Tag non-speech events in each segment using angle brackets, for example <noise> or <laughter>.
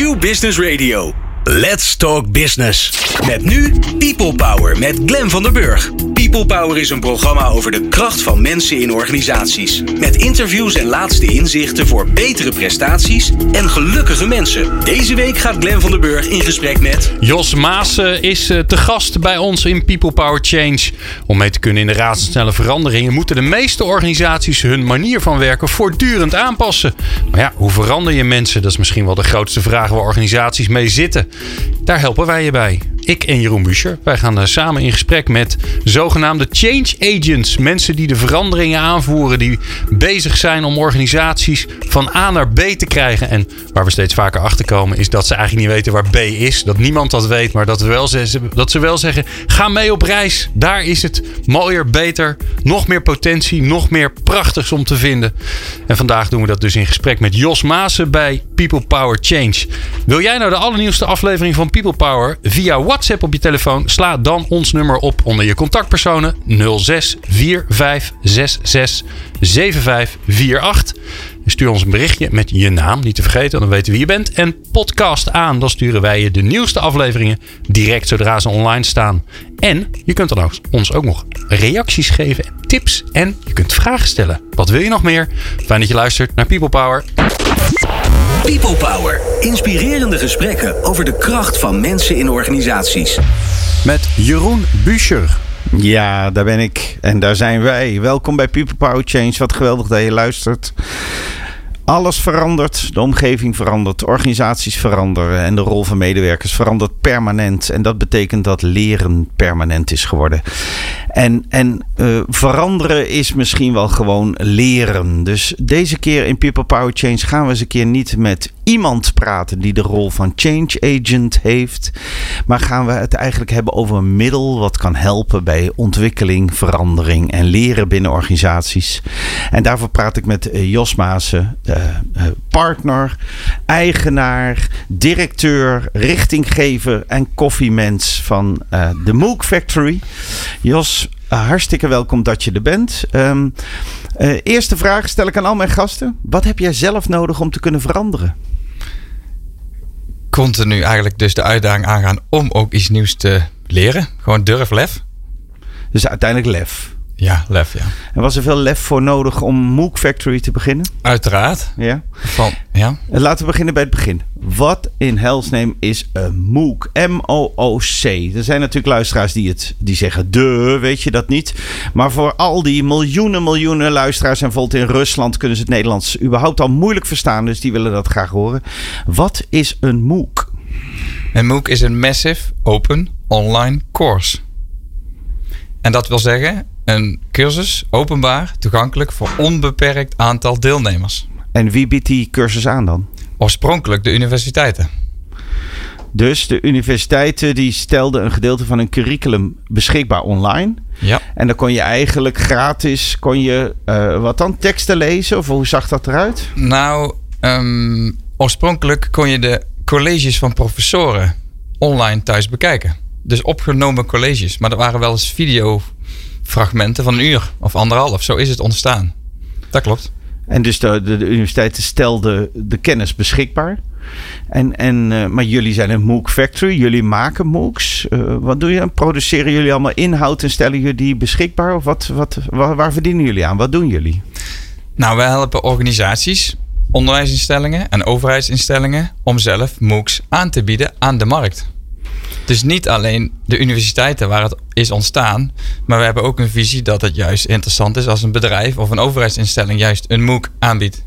New Business Radio. Let's Talk Business. Met nu People Power met Glen van der Burg. People Power is een programma over de kracht van mensen in organisaties. Met interviews en laatste inzichten voor betere prestaties en gelukkige mensen. Deze week gaat Glen van der Burg in gesprek met... Jos Maas is eh, te gast bij ons in People Power Change. Om mee te kunnen in de razendsnelle veranderingen... moeten de meeste organisaties hun manier van werken voortdurend aanpassen. Maar ja, hoe verander je mensen? Dat is misschien wel de grootste vraag waar organisaties mee zitten. Daar helpen wij je bij. Ik en Jeroen Buescher. Wij gaan samen in gesprek met zogenaamde change agents. Mensen die de veranderingen aanvoeren. Die bezig zijn om organisaties van A naar B te krijgen. En waar we steeds vaker achter komen is dat ze eigenlijk niet weten waar B is. Dat niemand dat weet. Maar dat, we wel zeggen, dat ze wel zeggen: ga mee op reis. Daar is het mooier, beter. Nog meer potentie. Nog meer prachtigs om te vinden. En vandaag doen we dat dus in gesprek met Jos Maassen bij People Power Change. Wil jij nou de allernieuwste aflevering van People Power via WhatsApp op je telefoon? Sla dan ons nummer op onder je contactpersonen 06 4566 7548. Stuur ons een berichtje met je naam, niet te vergeten, dan weten we wie je bent. En podcast aan, dan sturen wij je de nieuwste afleveringen direct zodra ze online staan. En je kunt dan ons ook nog reacties geven, tips en je kunt vragen stellen. Wat wil je nog meer? Fijn dat je luistert naar People Power. People Power. Inspirerende gesprekken over de kracht van mensen in organisaties. Met Jeroen Buescher. Ja, daar ben ik. En daar zijn wij. Welkom bij People Power Change. Wat geweldig dat je luistert. Alles verandert, de omgeving verandert, organisaties veranderen en de rol van medewerkers verandert permanent. En dat betekent dat leren permanent is geworden. En, en uh, veranderen is misschien wel gewoon leren. Dus deze keer in People Power Change gaan we eens een keer niet met iemand praten die de rol van change agent heeft. Maar gaan we het eigenlijk hebben over een middel wat kan helpen bij ontwikkeling, verandering en leren binnen organisaties. En daarvoor praat ik met uh, Jos Maassen, uh, partner, eigenaar, directeur, richtinggever en koffiemens van de Mook Factory. Jos, hartstikke welkom dat je er bent. Um, eerste vraag stel ik aan al mijn gasten. Wat heb jij zelf nodig om te kunnen veranderen? continu eigenlijk dus de uitdaging aangaan om ook iets nieuws te leren. Gewoon durf, lef. Dus uiteindelijk lef. Ja, lef, ja. En was er veel lef voor nodig om Mook Factory te beginnen? Uiteraard. Ja. Van, ja. Laten we beginnen bij het begin. Wat in helsneem is een MOOC? M-O-O-C. Er zijn natuurlijk luisteraars die, het, die zeggen, de, weet je dat niet? Maar voor al die miljoenen, miljoenen luisteraars... en bijvoorbeeld in Rusland kunnen ze het Nederlands überhaupt al moeilijk verstaan... dus die willen dat graag horen. Wat is een MOOC? Een MOOC is een Massive Open Online Course. En dat wil zeggen, een cursus openbaar, toegankelijk voor onbeperkt aantal deelnemers. En wie biedt die cursus aan dan? Oorspronkelijk de universiteiten. Dus de universiteiten die stelden een gedeelte van hun curriculum beschikbaar online. Ja. En dan kon je eigenlijk gratis, kon je uh, wat dan, teksten lezen? Of hoe zag dat eruit? Nou, um, oorspronkelijk kon je de colleges van professoren online thuis bekijken. Dus opgenomen colleges. Maar er waren wel eens videofragmenten van een uur of anderhalf. Zo is het ontstaan. Dat klopt. En dus de, de, de universiteiten stelden de kennis beschikbaar. En, en, uh, maar jullie zijn een MOOC Factory, jullie maken MOOCs. Uh, wat doe je? Produceren jullie allemaal inhoud en stellen jullie die beschikbaar? Of wat, wat, waar, waar verdienen jullie aan? Wat doen jullie? Nou, wij helpen organisaties, onderwijsinstellingen en overheidsinstellingen om zelf MOOCs aan te bieden aan de markt. Dus niet alleen de universiteiten waar het is ontstaan, maar we hebben ook een visie dat het juist interessant is als een bedrijf of een overheidsinstelling juist een MOOC aanbiedt.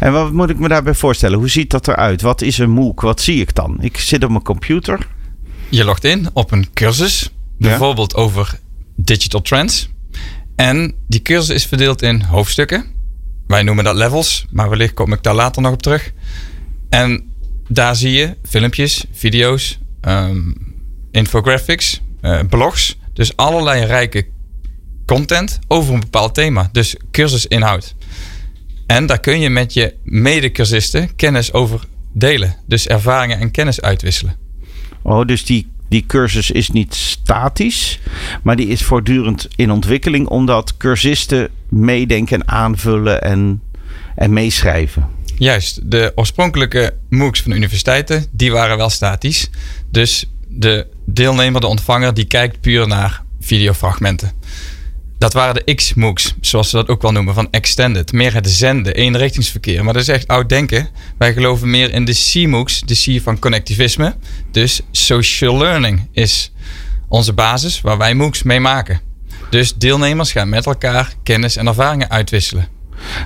En wat moet ik me daarbij voorstellen? Hoe ziet dat eruit? Wat is een MOOC? Wat zie ik dan? Ik zit op mijn computer. Je logt in op een cursus, bijvoorbeeld ja. over digital trends. En die cursus is verdeeld in hoofdstukken. Wij noemen dat levels, maar wellicht kom ik daar later nog op terug. En daar zie je filmpjes, video's, um, infographics, uh, blogs. Dus allerlei rijke content over een bepaald thema. Dus cursusinhoud. En daar kun je met je medecursisten kennis over delen. Dus ervaringen en kennis uitwisselen. Oh, dus die, die cursus is niet statisch, maar die is voortdurend in ontwikkeling, omdat cursisten meedenken en aanvullen en, en meeschrijven. Juist, de oorspronkelijke MOOCs van de universiteiten, die waren wel statisch. Dus de deelnemer, de ontvanger, die kijkt puur naar videofragmenten. Dat waren de X-MOOCs, zoals ze dat ook wel noemen, van Extended. Meer het zenden, eenrichtingsverkeer. Maar dat is echt oud denken. Wij geloven meer in de C-MOOCs, de C van connectivisme. Dus social learning is onze basis waar wij MOOCs mee maken. Dus deelnemers gaan met elkaar kennis en ervaringen uitwisselen.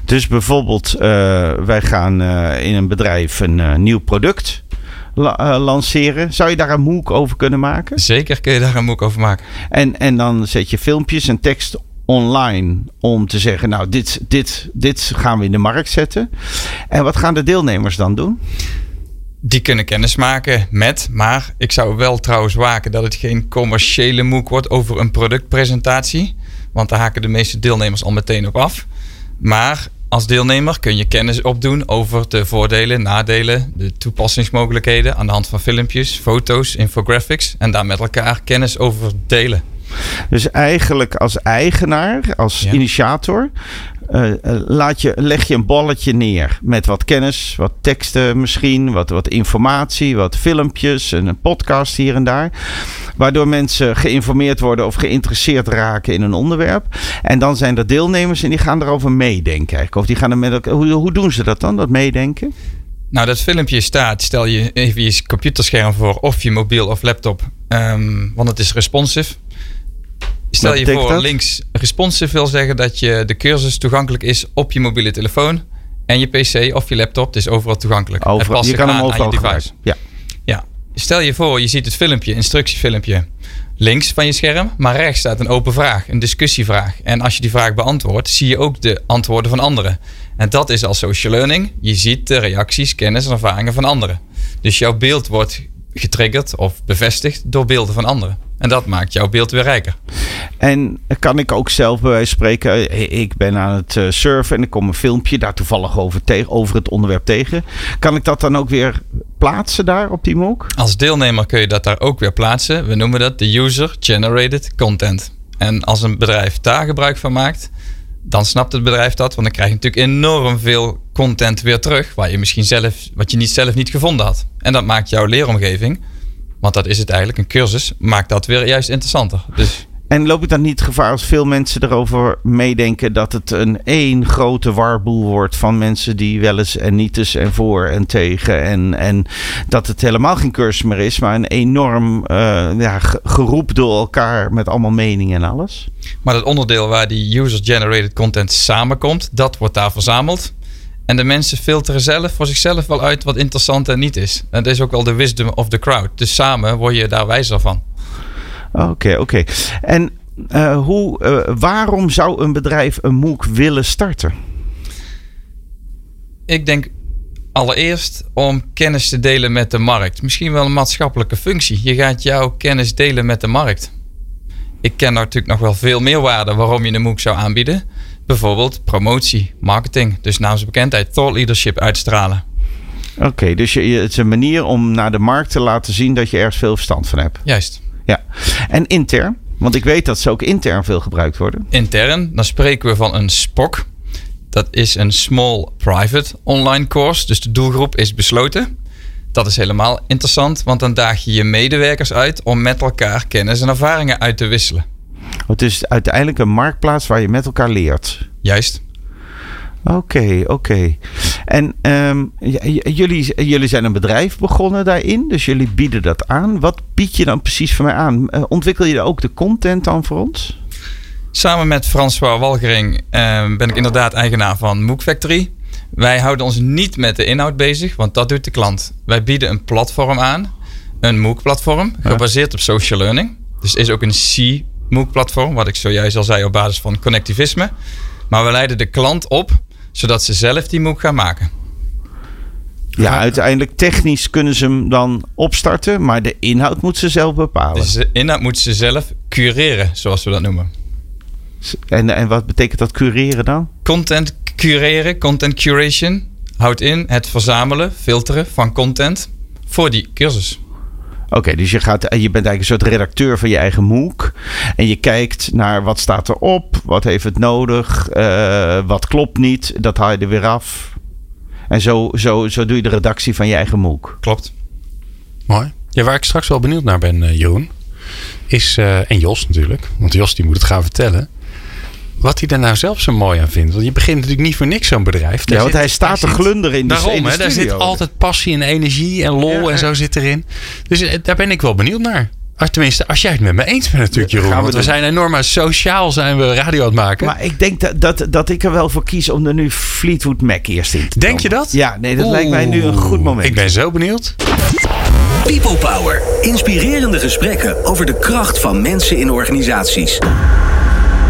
Dus bijvoorbeeld, uh, wij gaan uh, in een bedrijf een uh, nieuw product lanceren. Zou je daar een MOOC over kunnen maken? Zeker kun je daar een MOOC over maken. En, en dan zet je filmpjes en tekst online om te zeggen, nou, dit, dit, dit gaan we in de markt zetten. En wat gaan de deelnemers dan doen? Die kunnen kennis maken met, maar ik zou wel trouwens waken dat het geen commerciële MOOC wordt over een productpresentatie. Want daar haken de meeste deelnemers al meteen op af. Maar als deelnemer kun je kennis opdoen over de voordelen, nadelen, de toepassingsmogelijkheden aan de hand van filmpjes, foto's, infographics en daar met elkaar kennis over delen. Dus eigenlijk als eigenaar, als initiator, uh, laat je, leg je een balletje neer met wat kennis, wat teksten misschien, wat, wat informatie, wat filmpjes en een podcast hier en daar. Waardoor mensen geïnformeerd worden of geïnteresseerd raken in een onderwerp. En dan zijn er deelnemers en die gaan erover meedenken. Of die gaan er met hoe, doen ze dat dan, dat meedenken? Nou, dat filmpje staat, stel je even je computerscherm voor of je mobiel of laptop, um, want het is responsive. Stel je voor, dat? links responsive wil zeggen dat je de cursus toegankelijk is op je mobiele telefoon en je PC of je laptop. Het is overal toegankelijk. Overal, je kan hem overal aan je device. Ja. ja. Stel je voor, je ziet het filmpje, instructiefilmpje, links van je scherm, maar rechts staat een open vraag, een discussievraag. En als je die vraag beantwoordt, zie je ook de antwoorden van anderen. En dat is al social learning. Je ziet de reacties, kennis en ervaringen van anderen. Dus jouw beeld wordt getriggerd of bevestigd door beelden van anderen. En dat maakt jouw beeld weer rijker. En kan ik ook zelf bij wijze van spreken, eh, ik ben aan het eh, surfen en ik kom een filmpje daar toevallig over, tegen, over het onderwerp tegen. Kan ik dat dan ook weer plaatsen daar op die MOOC? Als deelnemer kun je dat daar ook weer plaatsen. We noemen dat de user-generated content. En als een bedrijf daar gebruik van maakt, dan snapt het bedrijf dat. Want dan krijg je natuurlijk enorm veel content weer terug. Waar je misschien zelf, wat je niet zelf niet gevonden had. En dat maakt jouw leeromgeving, want dat is het eigenlijk, een cursus, maakt dat weer juist interessanter. Dus en loop ik dan niet gevaar als veel mensen erover meedenken dat het een één grote warboel wordt van mensen die wel eens en niet eens en voor en tegen. En, en dat het helemaal geen cursus meer is, maar een enorm uh, ja, geroep door elkaar met allemaal meningen en alles. Maar dat onderdeel waar die user-generated content samenkomt, dat wordt daar verzameld. En de mensen filteren zelf voor zichzelf wel uit wat interessant en niet is. En dat is ook wel de wisdom of the crowd. Dus samen word je daar wijzer van. Oké, oké. En uh, hoe, uh, waarom zou een bedrijf een MOOC willen starten? Ik denk allereerst om kennis te delen met de markt. Misschien wel een maatschappelijke functie. Je gaat jouw kennis delen met de markt. Ik ken natuurlijk nog wel veel meer waarden waarom je een MOOC zou aanbieden. Bijvoorbeeld promotie, marketing, dus naamsbekendheid, thought leadership uitstralen. Oké, dus je, het is een manier om naar de markt te laten zien dat je ergens veel verstand van hebt. Juist. Ja. En intern? Want ik weet dat ze ook intern veel gebruikt worden. Intern, dan spreken we van een SPOC. Dat is een Small Private Online Course. Dus de doelgroep is besloten. Dat is helemaal interessant, want dan daag je je medewerkers uit om met elkaar kennis en ervaringen uit te wisselen. Het is uiteindelijk een marktplaats waar je met elkaar leert. Juist. Oké, oké. En um, jullie, jullie zijn een bedrijf begonnen daarin, dus jullie bieden dat aan. Wat bied je dan precies voor mij aan? Uh, ontwikkel je ook de content dan voor ons? Samen met François Walgering uh, ben ik inderdaad eigenaar van MOOC Factory. Wij houden ons niet met de inhoud bezig, want dat doet de klant. Wij bieden een platform aan, een MOOC-platform, gebaseerd op social learning. Dus is ook een C-MOOC-platform, wat ik zojuist al zei op basis van connectivisme. Maar we leiden de klant op zodat ze zelf die MOOC gaan maken. Ja, uiteindelijk technisch kunnen ze hem dan opstarten, maar de inhoud moet ze zelf bepalen. Dus de inhoud moeten ze zelf cureren, zoals we dat noemen. En, en wat betekent dat cureren dan? Content cureren, content curation, houdt in het verzamelen, filteren van content voor die cursus. Oké, dus je, gaat, je bent eigenlijk een soort redacteur van je eigen MOOC. En je kijkt naar wat staat erop, wat heeft het nodig, uh, wat klopt niet. Dat haal je er weer af. En zo, zo, zo doe je de redactie van je eigen MOOC. Klopt. Mooi. Ja, waar ik straks wel benieuwd naar ben, uh, Jeroen, is, uh, en Jos natuurlijk, want Jos die moet het gaan vertellen. Wat hij er nou zelf zo mooi aan vindt. Want je begint natuurlijk niet voor niks zo'n bedrijf. Daar ja, want hij staat te glunderen in de, daarom, in de hè, Daar zit altijd passie en energie en lol ja, en zo zit erin. Dus uh, daar ben ik wel benieuwd naar. Als, tenminste, als jij het met me eens bent natuurlijk, Jeroen. Want we, we zijn enorm sociaal zijn we radio aan het maken. Maar ik denk dat, dat, dat ik er wel voor kies om er nu Fleetwood Mac eerst in te Denk je dat? Ja, nee, dat Oeh, lijkt mij nu een goed moment. Ik ben zo benieuwd. People Power. Inspirerende gesprekken over de kracht van mensen in organisaties.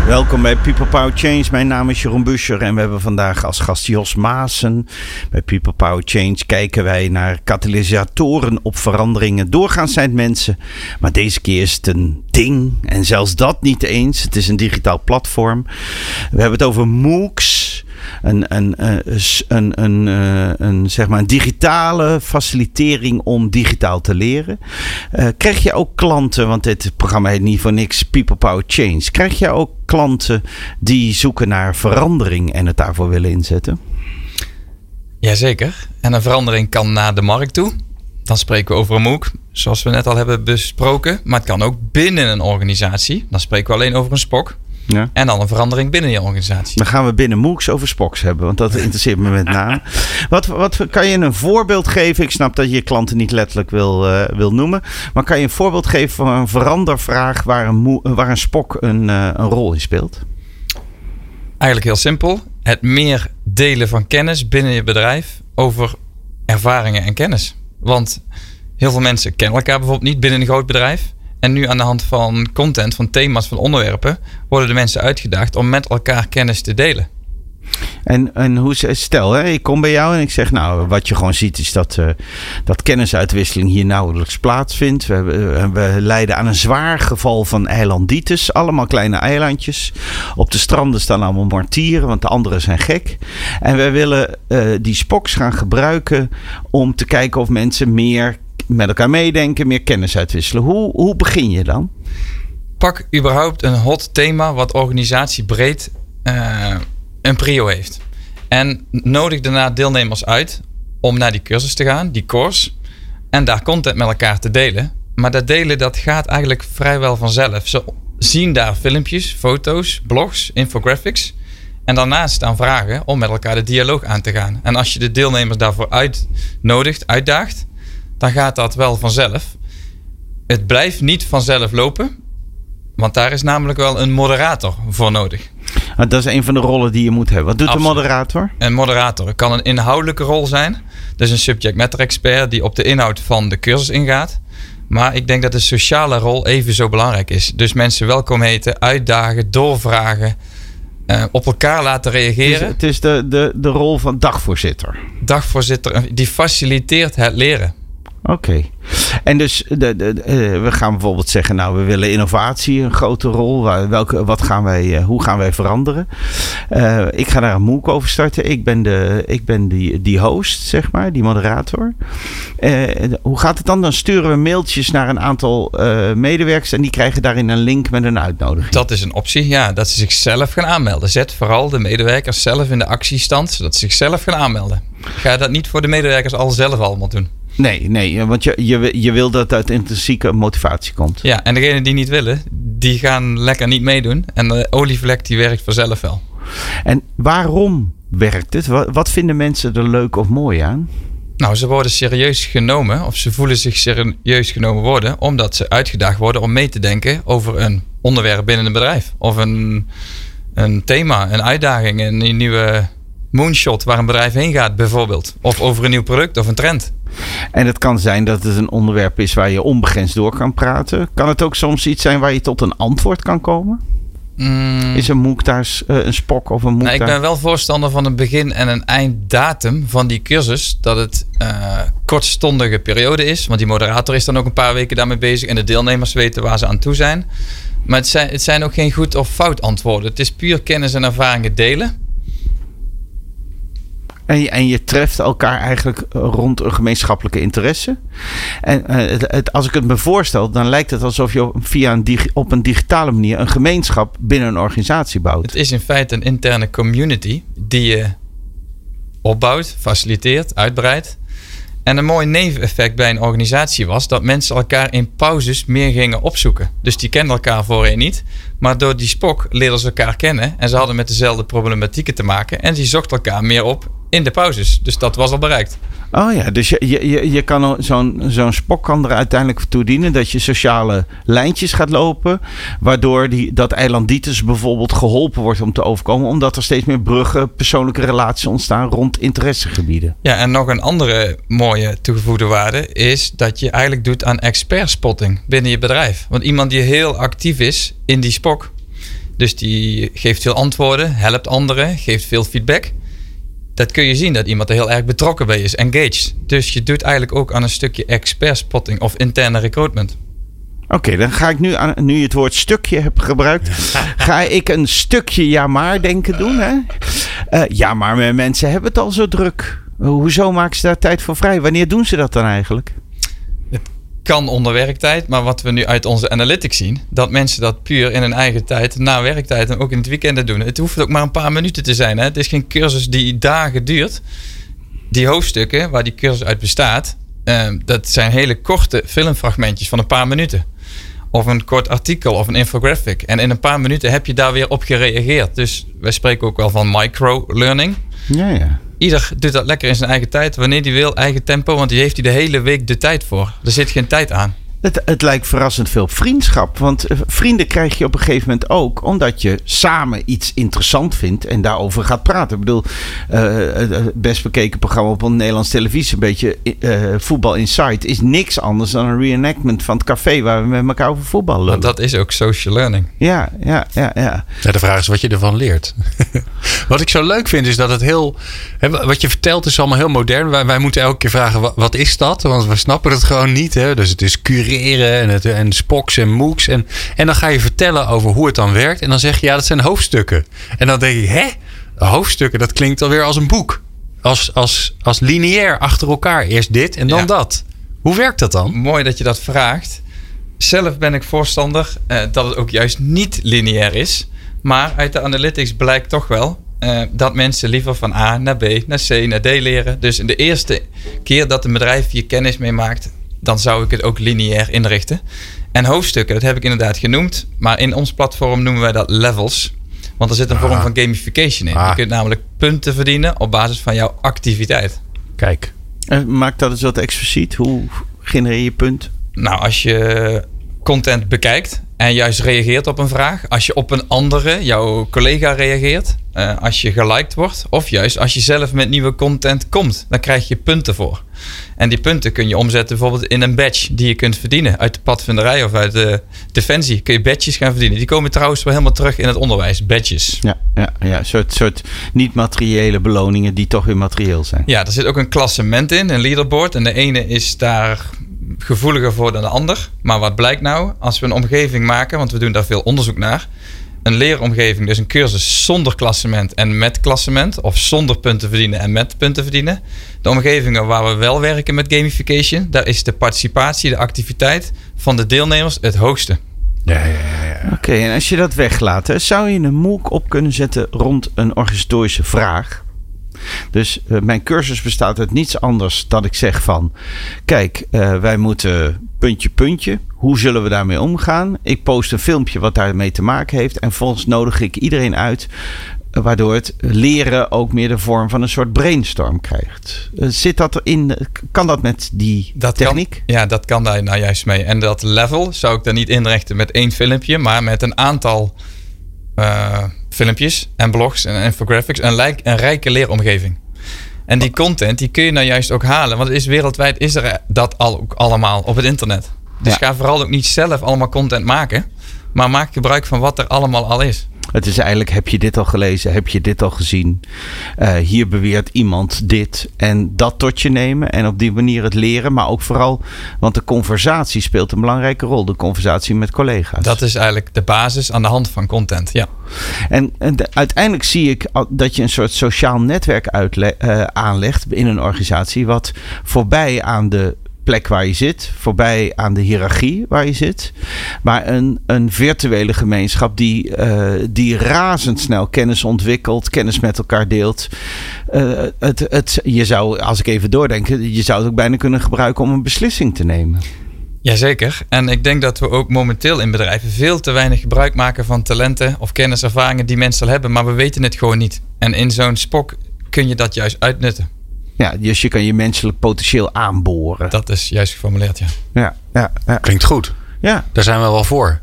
Welkom bij People Power Change. Mijn naam is Jeroen Buscher en we hebben vandaag als gast Jos Maassen. Bij People Power Change kijken wij naar katalysatoren op veranderingen. Doorgaans zijn het mensen, maar deze keer is het een ding. En zelfs dat niet eens. Het is een digitaal platform. We hebben het over MOOCs een, een, een, een, een, zeg maar een digitale facilitering om digitaal te leren. Uh, krijg je ook klanten, want dit programma heet niet voor niks People Power Change. Krijg je ook klanten die zoeken naar verandering en het daarvoor willen inzetten? Jazeker. En een verandering kan naar de markt toe. Dan spreken we over een MOOC, zoals we net al hebben besproken. Maar het kan ook binnen een organisatie. Dan spreken we alleen over een SPOC. Ja. En dan een verandering binnen je organisatie. Dan gaan we binnen MOOCs over Spox hebben, want dat interesseert me met name. Wat, wat kan je een voorbeeld geven? Ik snap dat je je klanten niet letterlijk wil, uh, wil noemen. Maar kan je een voorbeeld geven van een verandervraag waar een, waar een Spok een, uh, een rol in speelt? Eigenlijk heel simpel. Het meer delen van kennis binnen je bedrijf over ervaringen en kennis. Want heel veel mensen kennen elkaar bijvoorbeeld niet binnen een groot bedrijf. En nu aan de hand van content, van thema's, van onderwerpen, worden de mensen uitgedaagd om met elkaar kennis te delen. En, en hoe, stel, hè, ik kom bij jou en ik zeg, nou, wat je gewoon ziet is dat, uh, dat kennisuitwisseling hier nauwelijks plaatsvindt. We, we, we, leiden aan een zwaar geval van eilanditis, allemaal kleine eilandjes. Op de stranden staan allemaal martieren, want de anderen zijn gek. En we willen uh, die spoks gaan gebruiken om te kijken of mensen meer met elkaar meedenken, meer kennis uitwisselen. Hoe, hoe begin je dan? Pak überhaupt een hot thema wat organisatiebreed uh, een prio heeft. En nodig daarna deelnemers uit om naar die cursus te gaan, die course. En daar content met elkaar te delen. Maar dat delen dat gaat eigenlijk vrijwel vanzelf. Ze zien daar filmpjes, foto's, blogs, infographics. En daarnaast staan vragen om met elkaar de dialoog aan te gaan. En als je de deelnemers daarvoor uitnodigt, uitdaagt, dan gaat dat wel vanzelf. Het blijft niet vanzelf lopen, want daar is namelijk wel een moderator voor nodig. Ah, dat is een van de rollen die je moet hebben. Wat doet Absoluut. de moderator? Een moderator kan een inhoudelijke rol zijn. Dus een subject matter expert die op de inhoud van de cursus ingaat. Maar ik denk dat de sociale rol even zo belangrijk is. Dus mensen welkom heten, uitdagen, doorvragen. Uh, op elkaar laten reageren. Het is, het is de, de, de rol van dagvoorzitter. Dagvoorzitter, die faciliteert het leren. Oké. En dus de, de, eh, we gaan bijvoorbeeld zeggen, nou, we willen innovatie een grote rol. Welke, wat gaan wij, eh, hoe gaan wij veranderen? Uh, ik ga daar een MOOC over starten. Ik ben, de, ik ben die, die host, zeg maar, die moderator. Hoe gaat het dan? Dan sturen we mailtjes naar een aantal medewerkers en die krijgen daarin een link met een uitnodiging. Dat is een optie, ja, dat ze zichzelf gaan aanmelden. Zet vooral de medewerkers zelf in de actiestand, zodat ze zichzelf gaan aanmelden. Ga dat niet voor de medewerkers al zelf allemaal doen. Nee, nee, want je, je, je wil dat het uit intrinsieke motivatie komt. Ja, en degenen die niet willen, die gaan lekker niet meedoen. En de olievlek die werkt vanzelf wel. En waarom werkt het? Wat vinden mensen er leuk of mooi aan? Nou, ze worden serieus genomen of ze voelen zich serieus genomen worden omdat ze uitgedaagd worden om mee te denken over een onderwerp binnen een bedrijf. Of een, een thema, een uitdaging, een nieuwe moonshot waar een bedrijf heen gaat bijvoorbeeld. Of over een nieuw product of een trend. En het kan zijn dat het een onderwerp is waar je onbegrensd door kan praten. Kan het ook soms iets zijn waar je tot een antwoord kan komen? Mm. Is een MOOC daar uh, een spok of een MOOC nou, Ik ben wel voorstander van een begin- en een einddatum van die cursus. Dat het uh, kortstondige periode is. Want die moderator is dan ook een paar weken daarmee bezig. En de deelnemers weten waar ze aan toe zijn. Maar het zijn, het zijn ook geen goed of fout antwoorden. Het is puur kennis en ervaringen delen. En je, en je treft elkaar eigenlijk eh, rond een gemeenschappelijke interesse. En uh, het, als ik het me voorstel, dan lijkt het alsof je via op een digitale manier een gemeenschap binnen een organisatie bouwt. Het is in feite een interne community die je opbouwt, faciliteert, uitbreidt. En een mooi neveneffect bij een organisatie was dat mensen elkaar in pauzes meer gingen opzoeken. Dus die kenden elkaar voorheen niet. Maar door die spok leerden ze elkaar kennen. En ze hadden met dezelfde problematieken te maken. En die zochten elkaar meer op in de pauzes. Dus dat was al bereikt. Oh ja, dus je, je, je kan zo'n zo'n spok kan er uiteindelijk toe dienen dat je sociale lijntjes gaat lopen. Waardoor die, dat eilanditis bijvoorbeeld geholpen wordt om te overkomen. Omdat er steeds meer bruggen, persoonlijke relaties ontstaan rond interessegebieden. Ja, en nog een andere mooie toegevoegde waarde is dat je eigenlijk doet aan expertspotting binnen je bedrijf. Want iemand die heel actief is in die spok. Dus die geeft veel antwoorden, helpt anderen, geeft veel feedback dat kun je zien dat iemand er heel erg betrokken bij is, engaged. Dus je doet eigenlijk ook aan een stukje expert spotting of interne recruitment. Oké, dan ga ik nu, aan, nu je het woord stukje hebt gebruikt, <laughs> ga ik een stukje ja maar denken doen. Hè? Uh, ja, maar mensen hebben het al zo druk. Hoezo maken ze daar tijd voor vrij? Wanneer doen ze dat dan eigenlijk? Kan onder werktijd. Maar wat we nu uit onze analytics zien, dat mensen dat puur in hun eigen tijd, na werktijd en ook in het weekend doen. Het hoeft ook maar een paar minuten te zijn. Hè? Het is geen cursus die dagen duurt. Die hoofdstukken waar die cursus uit bestaat, uh, dat zijn hele korte filmfragmentjes van een paar minuten. Of een kort artikel of een infographic. En in een paar minuten heb je daar weer op gereageerd. Dus wij spreken ook wel van micro-learning. Ja, ja. Ieder doet dat lekker in zijn eigen tijd, wanneer hij wil, eigen tempo, want die heeft hij de hele week de tijd voor. Er zit geen tijd aan. Het, het, lijkt verrassend veel vriendschap. Want eh, vrienden krijg je op een gegeven moment ook omdat je samen iets interessant vindt en daarover gaat praten. Ik bedoel, uh, het best bekeken programma op een Nederlands televisie, een beetje uh, Voetbal Insight, is niks anders dan een reenactment van het café waar we met elkaar over voetbal lullen. dat is ook social learning. Ja, ja, ja, ja. ja de vraag is wat je ervan leert. <laughs> wat ik zo leuk vind is dat het heel. Wat je vertelt is allemaal heel modern. Wij, wij moeten elke keer vragen: wat, wat is dat? Want we snappen het gewoon niet. Hè? Dus het is en, het, en Spoks en MOOCs. En, en dan ga je vertellen over hoe het dan werkt. En dan zeg je, ja, dat zijn hoofdstukken. En dan denk ik, hè? Hoofdstukken, dat klinkt alweer als een boek. Als, als, als lineair achter elkaar. Eerst dit en dan dat. Hoe werkt dat dan? Mooi dat je dat vraagt. Zelf ben ik voorstander uh, dat het ook juist niet lineair is. Maar uit de analytics blijkt toch wel uh, dat mensen liever van A naar B, naar C, naar D leren. Dus in de eerste keer dat een bedrijf je kennis meemaakt, dan zou ik het ook lineair inrichten. En hoofdstukken, dat heb ik inderdaad genoemd. Maar in ons platform noemen wij dat levels. Want er zit een vorm ah. van gamification in. Je ah. kunt namelijk punten verdienen op basis van jouw activiteit. Kijk. En maak dat eens wat expliciet. Hoe genereer je punt? Nou, als je content bekijkt en juist reageert op een vraag. Als je op een andere, jouw collega reageert. Uh, als je geliked wordt. Of juist als je zelf met nieuwe content komt. Dan krijg je punten voor. En die punten kun je omzetten bijvoorbeeld in een badge die je kunt verdienen. Uit de padvinderij of uit de defensie kun je badges gaan verdienen. Die komen trouwens wel helemaal terug in het onderwijs. Badges. Ja, ja, ja. soort, soort niet-materiële beloningen die toch weer materieel zijn. Ja, er zit ook een klassement in, een leaderboard. En de ene is daar gevoeliger voor dan de ander. Maar wat blijkt nou? Als we een omgeving maken, want we doen daar veel onderzoek naar. Een leeromgeving, dus een cursus zonder klassement en met klassement. Of zonder punten verdienen en met punten verdienen. De omgevingen waar we wel werken met gamification, daar is de participatie, de activiteit van de deelnemers het hoogste. Ja, ja, ja. Oké, en als je dat weglaat, zou je een MOOC op kunnen zetten rond een organisatorische vraag? Dus uh, mijn cursus bestaat uit niets anders dan ik zeg van... Kijk, uh, wij moeten puntje, puntje. Hoe zullen we daarmee omgaan? Ik post een filmpje wat daarmee te maken heeft. En volgens nodig ik iedereen uit eh, waardoor het leren ook meer de vorm van een soort brainstorm krijgt. Zit dat erin? Kan dat met die dat techniek? Kan, ja, dat kan daar nou juist mee. En dat level zou ik dan niet inrichten met één filmpje, maar met een aantal uh, filmpjes en blogs en infographics. Een, lijk, een rijke leeromgeving. En die content die kun je nou juist ook halen. Want is wereldwijd is er dat al, ook allemaal op het internet. Dus ga vooral ook niet zelf allemaal content maken. Maar maak gebruik van wat er allemaal al is. Het is eigenlijk, heb je dit al gelezen? Heb je dit al gezien? Uh, hier beweert iemand dit en dat tot je nemen. En op die manier het leren. Maar ook vooral, want de conversatie speelt een belangrijke rol. De conversatie met collega's. Dat is eigenlijk de basis aan de hand van content, ja. En, en uiteindelijk zie ik dat je een soort sociaal netwerk uitle- uh, aanlegt in een organisatie. Wat voorbij aan de plek waar je zit, voorbij aan de hiërarchie waar je zit. Maar een, een virtuele gemeenschap die, uh, die razendsnel kennis ontwikkelt, kennis met elkaar deelt. Uh, het, het, je zou, als ik even doordenk, je zou het ook bijna kunnen gebruiken om een beslissing te nemen. Jazeker. En ik denk dat we ook momenteel in bedrijven veel te weinig gebruik maken van talenten of kenniservaringen die mensen al hebben, maar we weten het gewoon niet. En in zo'n spok kun je dat juist uitnutten. Ja, dus je kan je menselijk potentieel aanboren. Dat is juist geformuleerd, ja. Ja, ja, ja. Klinkt goed. Ja. Daar zijn we wel voor.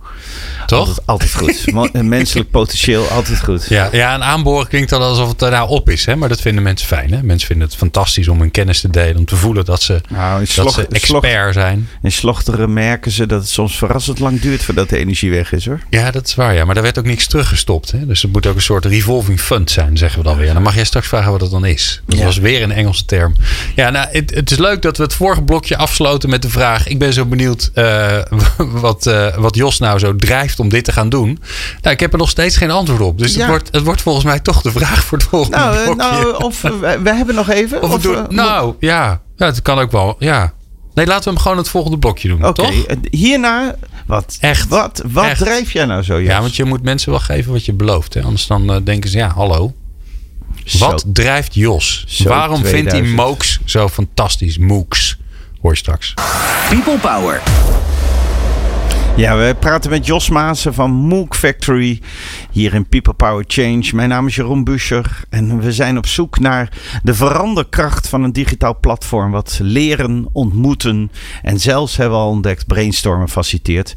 Toch? Altijd, altijd goed. <laughs> Menselijk potentieel, altijd goed. Ja, ja, een aanboren klinkt dan alsof het er nou op is. Hè? Maar dat vinden mensen fijn. Hè? Mensen vinden het fantastisch om hun kennis te delen. Om te voelen dat ze, nou, dat ze expert zijn. In slochteren merken ze dat het soms verrassend lang duurt voordat de energie weg is hoor. Ja, dat is waar. Ja. Maar daar werd ook niks teruggestopt. Hè? Dus het moet ook een soort revolving fund zijn, zeggen we dan weer. En dan mag jij straks vragen wat dat dan is. Dat was weer een Engelse term. Ja, nou, het, het, is leuk dat we het vorige blokje afsloten met de vraag. Ik ben zo benieuwd uh, <laughs> wat, uh, wat Jos nou zo drijft om dit te gaan doen. Nou, ik heb er nog steeds geen antwoord op. Dus het, wordt, het wordt volgens mij toch de vraag voor het volgende nou, blokje. Nou, of we, we, hebben nog even. Of, of doen, nou, ja. ja, het kan ook wel. Ja. Nee, laten we hem gewoon het volgende blokje doen. Oké, hierna, wat, echt, wat, wat drijf jij nou zo? Ja, want je moet mensen wel geven wat je belooft. Hè? Anders dan uh, denken ze, ja, hallo. Wat drijft Jos? Waarom 2000. vindt hij MOOCs zo fantastisch? MOOCs, hoor je straks. People Power. Ja, we praten met Jos Maassen van MOOC Factory hier in People Power Change. Mijn naam is Jeroen Buscher en we zijn op zoek naar de veranderkracht van een digitaal platform wat leren, ontmoeten en zelfs hebben we al ontdekt brainstormen faciliteert.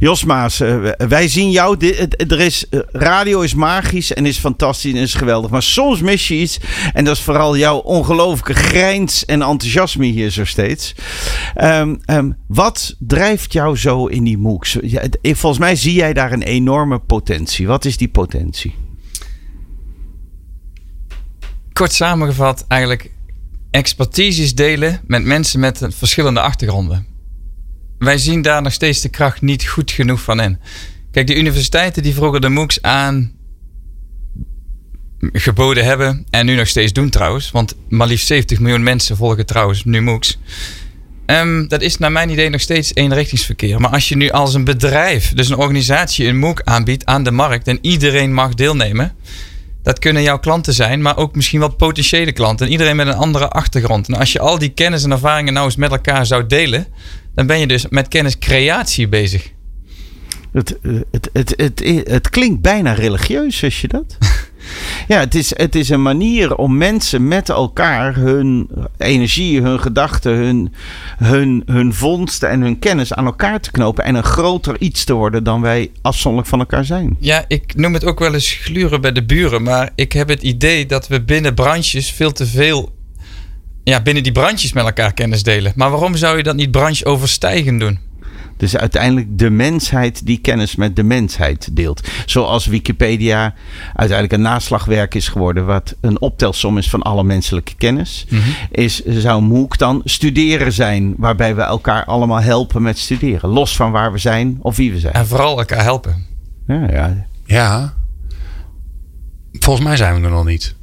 Jos Maassen, wij zien jou, er is, radio is magisch en is fantastisch en is geweldig, maar soms mis je iets en dat is vooral jouw ongelooflijke grijns en enthousiasme hier zo steeds. Um, um, wat drijft jou zo in die MOOC? volgens mij zie jij daar een enorme potentie. Wat is die potentie? Kort samengevat, eigenlijk expertises delen met mensen met verschillende achtergronden. Wij zien daar nog steeds de kracht niet goed genoeg van in. Kijk, de universiteiten die vroeger de MOOCs aan geboden hebben en nu nog steeds doen trouwens, want maar liefst 70 miljoen mensen volgen trouwens nu MOOCs. Um, dat is naar mijn idee nog steeds eenrichtingsverkeer. Maar als je nu als een bedrijf, dus een organisatie, een MOOC aanbiedt aan de markt en iedereen mag deelnemen. Dat kunnen jouw klanten zijn, maar ook misschien wel potentiële klanten. En iedereen met een andere achtergrond. En als je al die kennis en ervaringen nou eens met elkaar zou delen, dan ben je dus met kenniscreatie bezig. Het, het, het, het, het, klinkt bijna religieus, wist je dat? <laughs> Ja, het is, het is een manier om mensen met elkaar hun energie, hun gedachten, hun, hun, hun vondsten en hun kennis aan elkaar te knopen. En een groter iets te worden dan wij afzonderlijk van elkaar zijn. Ja, ik noem het ook wel eens gluren bij de buren. Maar ik heb het idee dat we binnen branches veel te veel ja, binnen die branches met elkaar kennis delen. Maar waarom zou je dat niet brancheoverstijgend doen? Dus uiteindelijk de mensheid die kennis met de mensheid deelt. Zoals Wikipedia uiteindelijk een naslagwerk is geworden, wat een optelsom is van alle menselijke kennis. Mhm. Is, zou MOOC dan studeren zijn, waarbij we elkaar allemaal helpen met studeren. Los van waar we zijn of wie we zijn. En vooral elkaar helpen. Ja, ja. ja. Volgens mij zijn we er nog niet.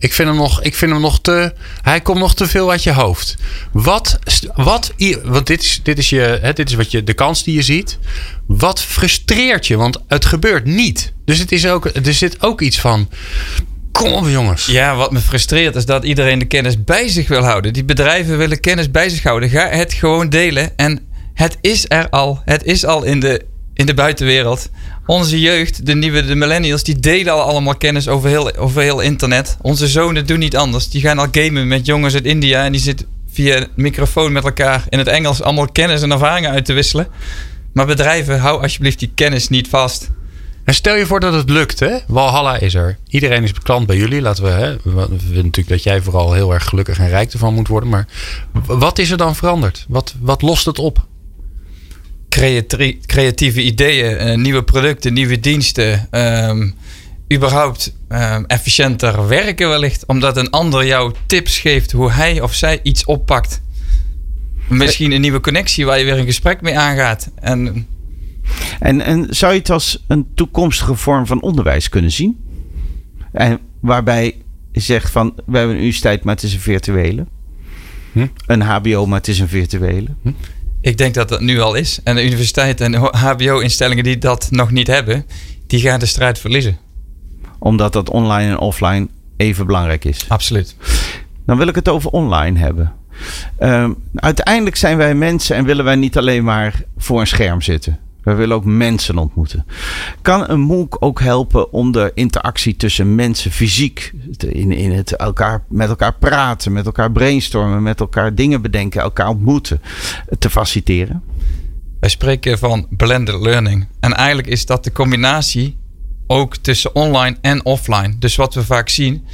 Ik vind hem nog, ik vind hem nog te. Hij komt nog te veel uit je hoofd. Wat, wat want dit is, dit is, je, dit is wat je, de kans die je ziet. Wat frustreert je? Want het gebeurt niet. Dus het is ook, er zit ook iets van. Kom op, jongens. Ja, wat me frustreert is dat iedereen de kennis bij zich wil houden. Die bedrijven willen kennis bij zich houden. Ga het gewoon delen. En het is er al. Het is al in de, in de buitenwereld. Onze jeugd, de nieuwe de millennials, die delen al allemaal kennis over heel, over heel internet. Onze zonen doen niet anders. Die gaan al gamen met jongens uit India en die zitten via microfoon met elkaar in het Engels allemaal kennis en ervaringen uit te wisselen. Maar bedrijven, hou alsjeblieft die kennis niet vast. En stel je voor dat het lukt, hè? Walhalla is er. Iedereen is klant bij jullie. Laten we, hè? we willen natuurlijk dat jij vooral heel erg gelukkig en rijk ervan moet worden. Maar wat is er dan veranderd? Wat, wat lost het op? Creatieve ideeën, eh, nieuwe producten, nieuwe diensten. Um, überhaupt um, efficiënter werken wellicht. Omdat een ander jou tips geeft hoe hij of zij iets oppakt. Misschien een nieuwe connectie waar je weer een gesprek mee aangaat. En, en, en zou je het als een toekomstige vorm van onderwijs kunnen zien? En waarbij je zegt van we hebben een universiteit, maar het is een virtuele. Hm? Een HBO, maar het is een virtuele. Hm? Ik denk dat dat nu al is. En de universiteiten en HBO-instellingen die dat nog niet hebben, die gaan de strijd verliezen. Omdat dat online en offline even belangrijk is. Absoluut. Dan wil ik het over online hebben. Ehm, uiteindelijk zijn wij mensen en willen wij niet alleen maar voor een scherm zitten. We willen ook mensen ontmoeten. Kan een MOOC ook helpen om de interactie tussen mensen fysiek in, in het elkaar, met elkaar praten, met elkaar brainstormen, met elkaar dingen bedenken, elkaar ontmoeten, te faciliteren? Wij spreken van blended learning. En eigenlijk is dat de combinatie ook tussen online en offline. Dus wat we vaak zien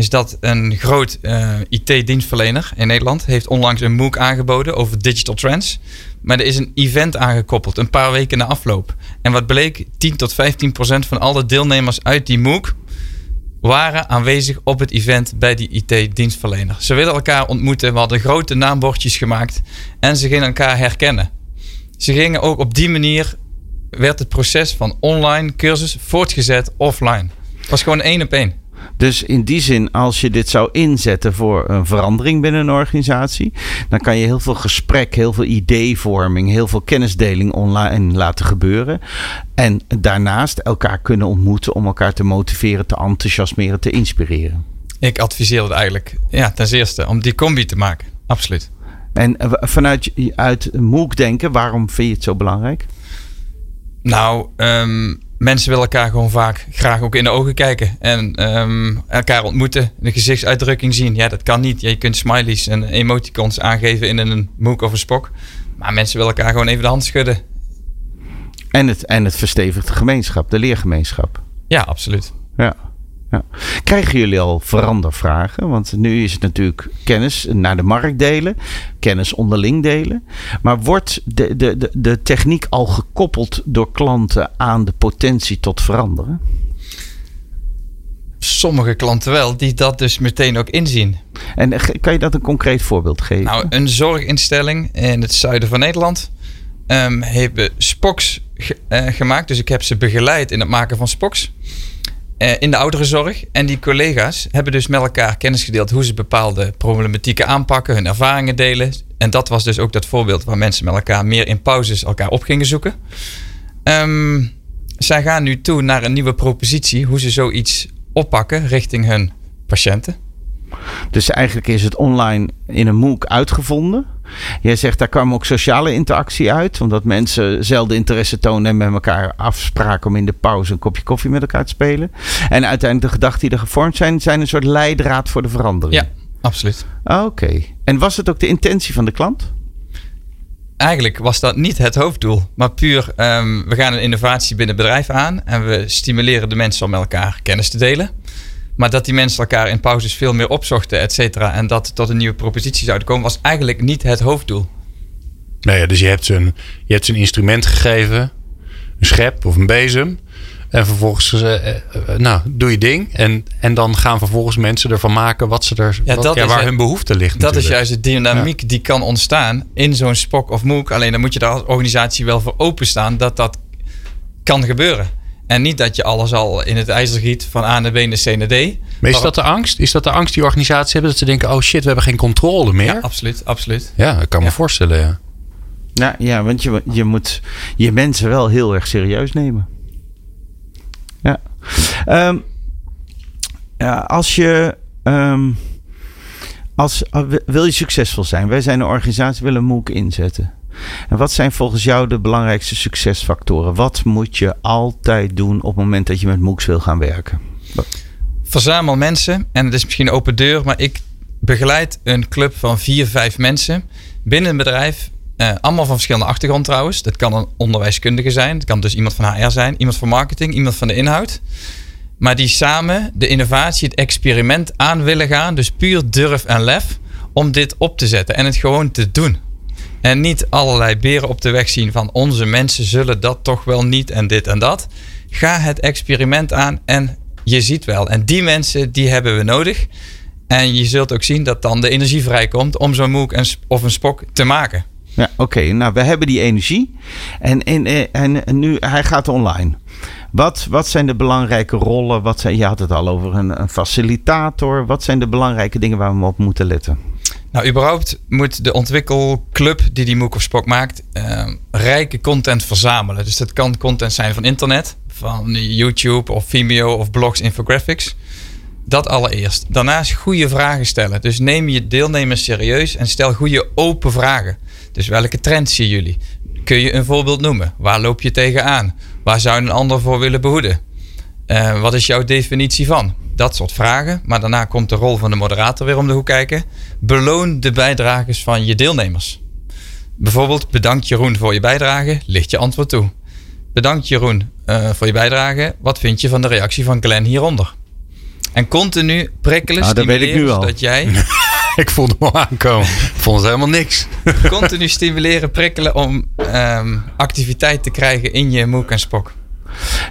is dat een groot eh, IT-dienstverlener in Nederland heeft onlangs een MOOC aangeboden over digital trends. Maar er is een event aangekoppeld, een paar weken na afloop. En wat bleek, 10 tot 15 procent van alle deelnemers uit die MOOC waren aanwezig op het event bij die IT-dienstverlener. Ze willen elkaar ontmoeten, we hadden grote naambordjes gemaakt en ze gingen elkaar herkennen. Ze gingen ook op die manier, werd het proces van online cursus voortgezet offline. Het was gewoon één op één. Dus in die zin, als je dit zou inzetten voor een verandering binnen een organisatie, dan kan je heel veel gesprek, heel veel ideevorming, heel veel kennisdeling online laten gebeuren. En daarnaast elkaar kunnen ontmoeten om elkaar te motiveren, te enthousiasmeren, te inspireren. Ik adviseer het eigenlijk, ja, ten eerste om die combi te maken. Absoluut. En vanuit uit MOOC denken, waarom vind je het zo belangrijk? Nou, um, mensen willen elkaar gewoon vaak graag ook in de ogen kijken. En ehm, elkaar ontmoeten, de gezichtsuitdrukking zien. Ja, dat kan niet. Je kunt smileys en emoticons aangeven in een MOOC of een spok. Maar mensen willen elkaar gewoon even de hand schudden. En het, en het verstevigt de gemeenschap, de leergemeenschap. Ja, absoluut. Ja. Ja. Krijgen jullie al verandervragen? Want nu is het natuurlijk kennis naar de markt delen, kennis onderling delen. Maar wordt de, de, de, de techniek al gekoppeld door klanten aan de potentie tot veranderen? Sommige klanten wel, die dat dus meteen ook inzien. En kan je dat een concreet voorbeeld geven? Nou, een zorginstelling in het zuiden van Nederland um, hebben Spoks uh, gemaakt. Dus ik heb ze begeleid in het maken van Spoks. Eh, in de ouderenzorg. En die collega's hebben dus met elkaar kennis gedeeld hoe ze bepaalde problematieken aanpakken, hun ervaringen delen. En dat was dus ook dat voorbeeld waar mensen met elkaar meer in pauzes elkaar op gingen zoeken. Um, zij gaan nu toe naar een nieuwe propositie hoe ze zoiets oppakken richting hun patiënten. Dus eigenlijk is het online in een MOOC uitgevonden. Jij zegt daar kwam ook sociale interactie uit, omdat mensen zelden interesse tonen en met elkaar afspraken om in de pauze een kopje koffie met elkaar te spelen. En uiteindelijk de gedachten die er gevormd zijn, zijn een soort leidraad voor de verandering. Ja, absoluut. Oké. En was het ook de intentie van de klant? Eigenlijk was dat niet het hoofddoel, maar puur um, we gaan een innovatie binnen het bedrijf aan en we stimuleren de mensen om met elkaar kennis te delen. Maar dat die mensen elkaar in pauzes veel meer opzochten, et cetera. En dat tot een nieuwe propositie zouden komen, was eigenlijk niet het hoofddoel. Nou ja, dus je hebt, een, je hebt een instrument gegeven, een schep of een bezem. En vervolgens, uh, nou, doe je ding. En, en dan gaan vervolgens mensen ervan maken wat ze er, ja, wat, ja, waar hun behoefte ligt. Dat is juist de dynamiek die kan ontstaan in zo'n spok of MOOC. Alleen dan moet je daar als organisatie wel voor openstaan dat dat kan gebeuren. En niet dat je alles al in het ijzer giet van A naar B naar C naar D. Maar is dat de angst? Is dat de angst die organisaties hebben? Dat ze denken, oh shit, we hebben geen controle meer? Ja, absoluut. absoluut. Ja, dat kan me voorstellen, ja. Nou ja, want je, je moet je mensen wel heel erg serieus nemen. Ja. Ehm, ja als je... Um, als, wil je succesvol zijn? Wij zijn een organisatie, willen MOOC inzetten. En wat zijn volgens jou de belangrijkste succesfactoren? Wat moet je altijd doen op het moment dat je met MOOCs wil gaan werken? Verzamel mensen. En het is misschien een open deur, maar ik begeleid een club van vier, vijf mensen binnen een bedrijf. Eh, allemaal van verschillende achtergrond trouwens. Dat kan een onderwijskundige zijn. Dat kan dus iemand van HR zijn. Iemand van marketing. Iemand van de inhoud. Maar die samen de innovatie, het experiment aan willen gaan. Dus puur durf en lef om dit op te zetten. En het gewoon te doen. En niet allerlei beren op de weg zien van onze mensen zullen dat toch wel niet en dit en dat. Ga het experiment aan en je ziet wel. En die mensen die hebben we nodig. En je zult ook zien dat dan de energie vrijkomt om zo'n MOOC of een spok te maken. Ja, oké. Nou, we hebben die energie. En, en, en, en nu, hij gaat online. Wat, wat zijn de belangrijke rollen? Wat zijn, je had het al over een facilitator. Wat zijn de belangrijke dingen waar we op moeten letten? Nou, überhaupt moet de ontwikkelclub die die MOOC of Spok maakt, uh, rijke content verzamelen. Dus dat kan content zijn van internet, van YouTube of Vimeo of blogs, infographics. Dat allereerst. Daarnaast goede vragen stellen. Dus neem je deelnemers serieus en stel goede open vragen. Dus welke trends zien jullie? Kun je een voorbeeld noemen? Waar loop je tegenaan? Waar zou een ander voor willen behoeden? Uh, wat is jouw definitie van? Dat soort vragen. Maar daarna komt de rol van de moderator weer om de hoek kijken. Beloon de bijdragers van je deelnemers. Bijvoorbeeld, bedankt Jeroen voor je bijdrage, ligt je antwoord toe. Bedankt Jeroen uh, voor je bijdrage. Wat vind je van de reactie van Glenn hieronder? En continu prikkelen, nou, dat weet ik nu al. dat jij... <laughs> ik voelde me al aankomen. Ik vond het helemaal niks. continu stimuleren, prikkelen om um, activiteit te krijgen in je MOOC en Spok.